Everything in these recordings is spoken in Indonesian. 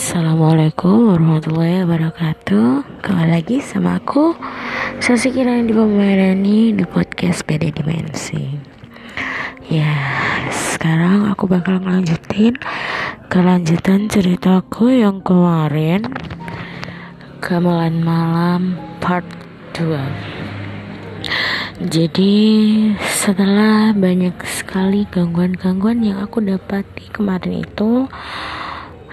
Assalamualaikum warahmatullahi wabarakatuh. Kembali lagi sama aku Sasi Kirani di Pemerani Di podcast PD Dimensi. Ya Sekarang aku bakal ngelanjutin Kelanjutan ceritaku yang kemarin Gamelan Malam Part 2 Jadi setelah banyak sekali gangguan-gangguan yang aku dapati kemarin itu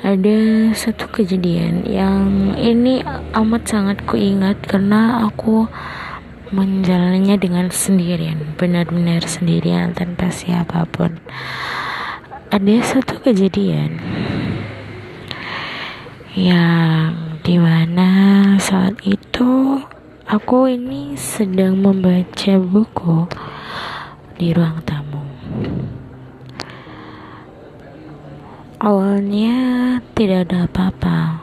ada satu kejadian yang ini amat sangat kuingat karena aku menjalannya dengan sendirian benar-benar sendirian tanpa siapa pun. Ada satu kejadian yang di mana saat itu aku ini sedang membaca buku di ruang tamu Awalnya tidak ada apa-apa.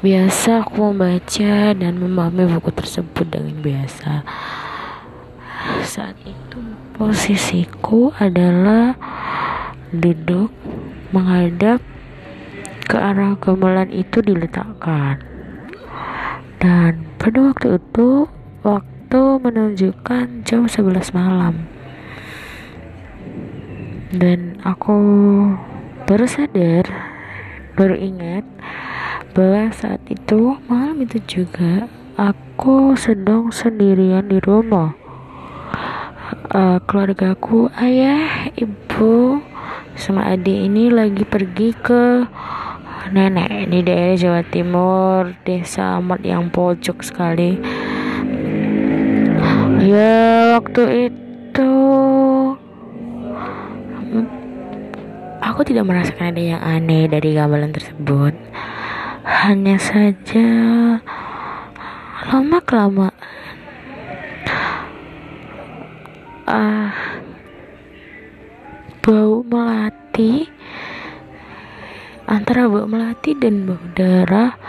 Biasa aku membaca dan memahami buku tersebut dengan biasa. Saat itu posisiku adalah duduk menghadap ke arah gamelan itu diletakkan. Dan pada waktu itu waktu menunjukkan jam 11 malam dan aku baru sadar baru ingat bahwa saat itu malam itu juga aku sedang sendirian di rumah. Uh, keluargaku ayah ibu sama adik ini lagi pergi ke nenek di daerah Jawa Timur desa amat yang pojok sekali. Ya waktu itu Aku tidak merasakan ada yang aneh dari gamelan tersebut. Hanya saja lama kelamaan uh, bau melati antara bau melati dan bau darah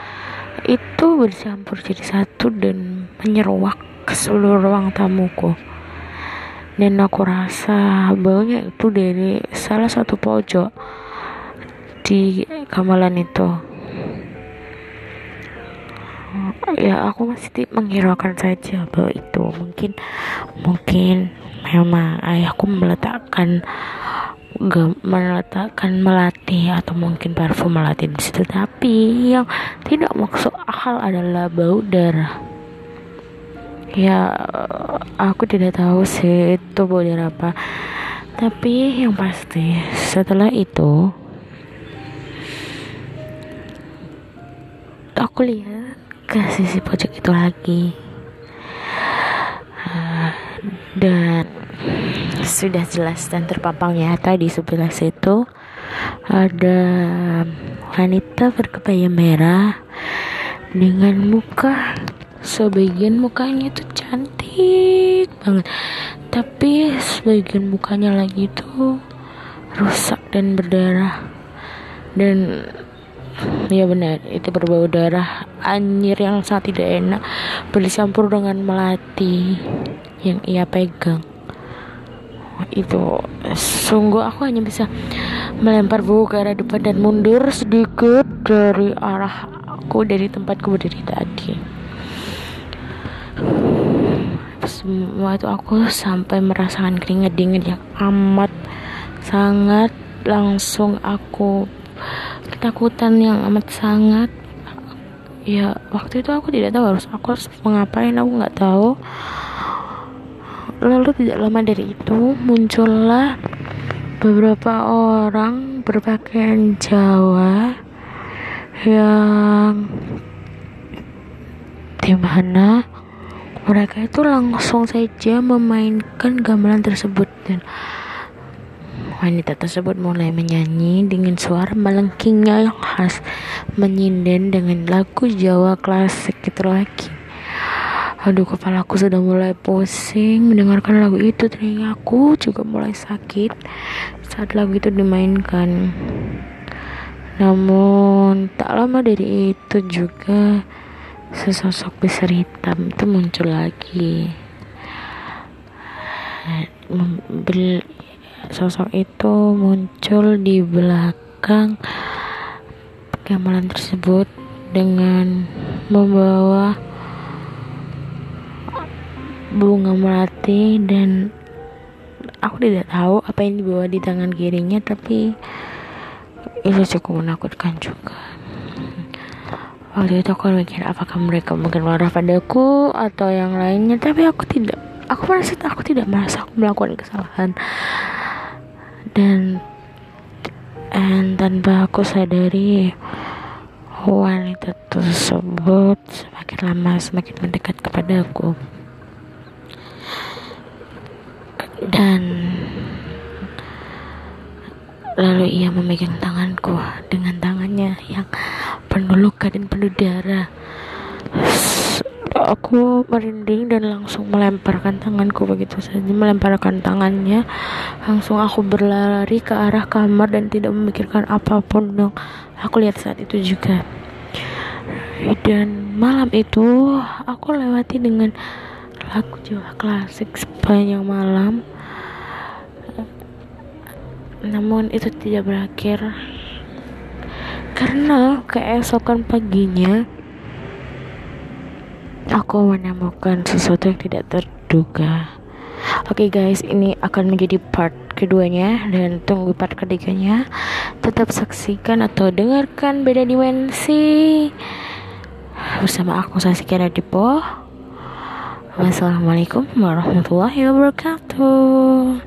itu bercampur jadi satu dan menyeruak ke seluruh ruang tamuku dan aku rasa baunya itu dari salah satu pojok di gamelan itu. Ya aku masih menghiraukan saja bahwa itu mungkin mungkin memang ayahku meletakkan meletakkan melati atau mungkin parfum melati di situ. Tapi yang tidak maksud akal adalah bau darah. Ya aku tidak tahu sih itu boleh apa. Tapi yang pasti setelah itu aku lihat ke sisi pojok itu lagi. Uh, dan sudah jelas dan terpampang nyata di sebelah situ ada wanita berkebaya merah dengan muka sebagian mukanya itu cantik banget. Tapi sebagian mukanya lagi itu rusak dan berdarah. Dan ya benar. Itu berbau darah anjir yang sangat tidak enak bercampur dengan melati yang ia pegang. Itu sungguh aku hanya bisa melempar buku ke arah depan dan mundur sedikit dari arah aku dari tempatku berdiri tadi. Semua itu aku sampai merasakan keringat dingin yang amat sangat langsung aku ketakutan yang amat sangat. Ya waktu itu aku tidak tahu harus aku harus mengapain aku nggak tahu. Lalu tidak lama dari itu muncullah beberapa orang berpakaian Jawa yang di mana mereka itu langsung saja memainkan gamelan tersebut dan wanita tersebut mulai menyanyi dengan suara melengkingnya yang khas menyinden dengan lagu Jawa klasik itu lagi. Aduh kepala aku sudah mulai pusing mendengarkan lagu itu. Telingaku juga mulai sakit saat lagu itu dimainkan. Namun tak lama dari itu juga sesosok besar hitam itu muncul lagi sosok itu muncul di belakang gamelan tersebut dengan membawa bunga melati dan aku tidak tahu apa yang dibawa di tangan kirinya tapi itu cukup menakutkan juga. Waktu itu aku mikir apakah mereka mungkin marah padaku atau yang lainnya tapi aku tidak aku merasa aku tidak merasa aku melakukan kesalahan dan dan tanpa aku sadari wanita tersebut semakin lama semakin mendekat kepada aku. Dan lalu ia memegang tanganku dengan tangannya yang penuh luka dan penuh darah aku merinding dan langsung melemparkan tanganku begitu saja melemparkan tangannya. Langsung aku berlari ke arah kamar dan tidak memikirkan apa pun dong aku lihat saat itu juga. Dan malam itu aku lewati dengan lagu Jawa klasik sepanjang malam. Namun itu tidak berakhir. Karena keesokan paginya aku menemukan sesuatu yang tidak terduga. Oke okay guys, ini akan menjadi part keduanya dan tunggu part ketiganya. Tetap saksikan atau dengarkan beda dimensi bersama aku Saskia Radipo. Wassalamualaikum warahmatullahi wabarakatuh.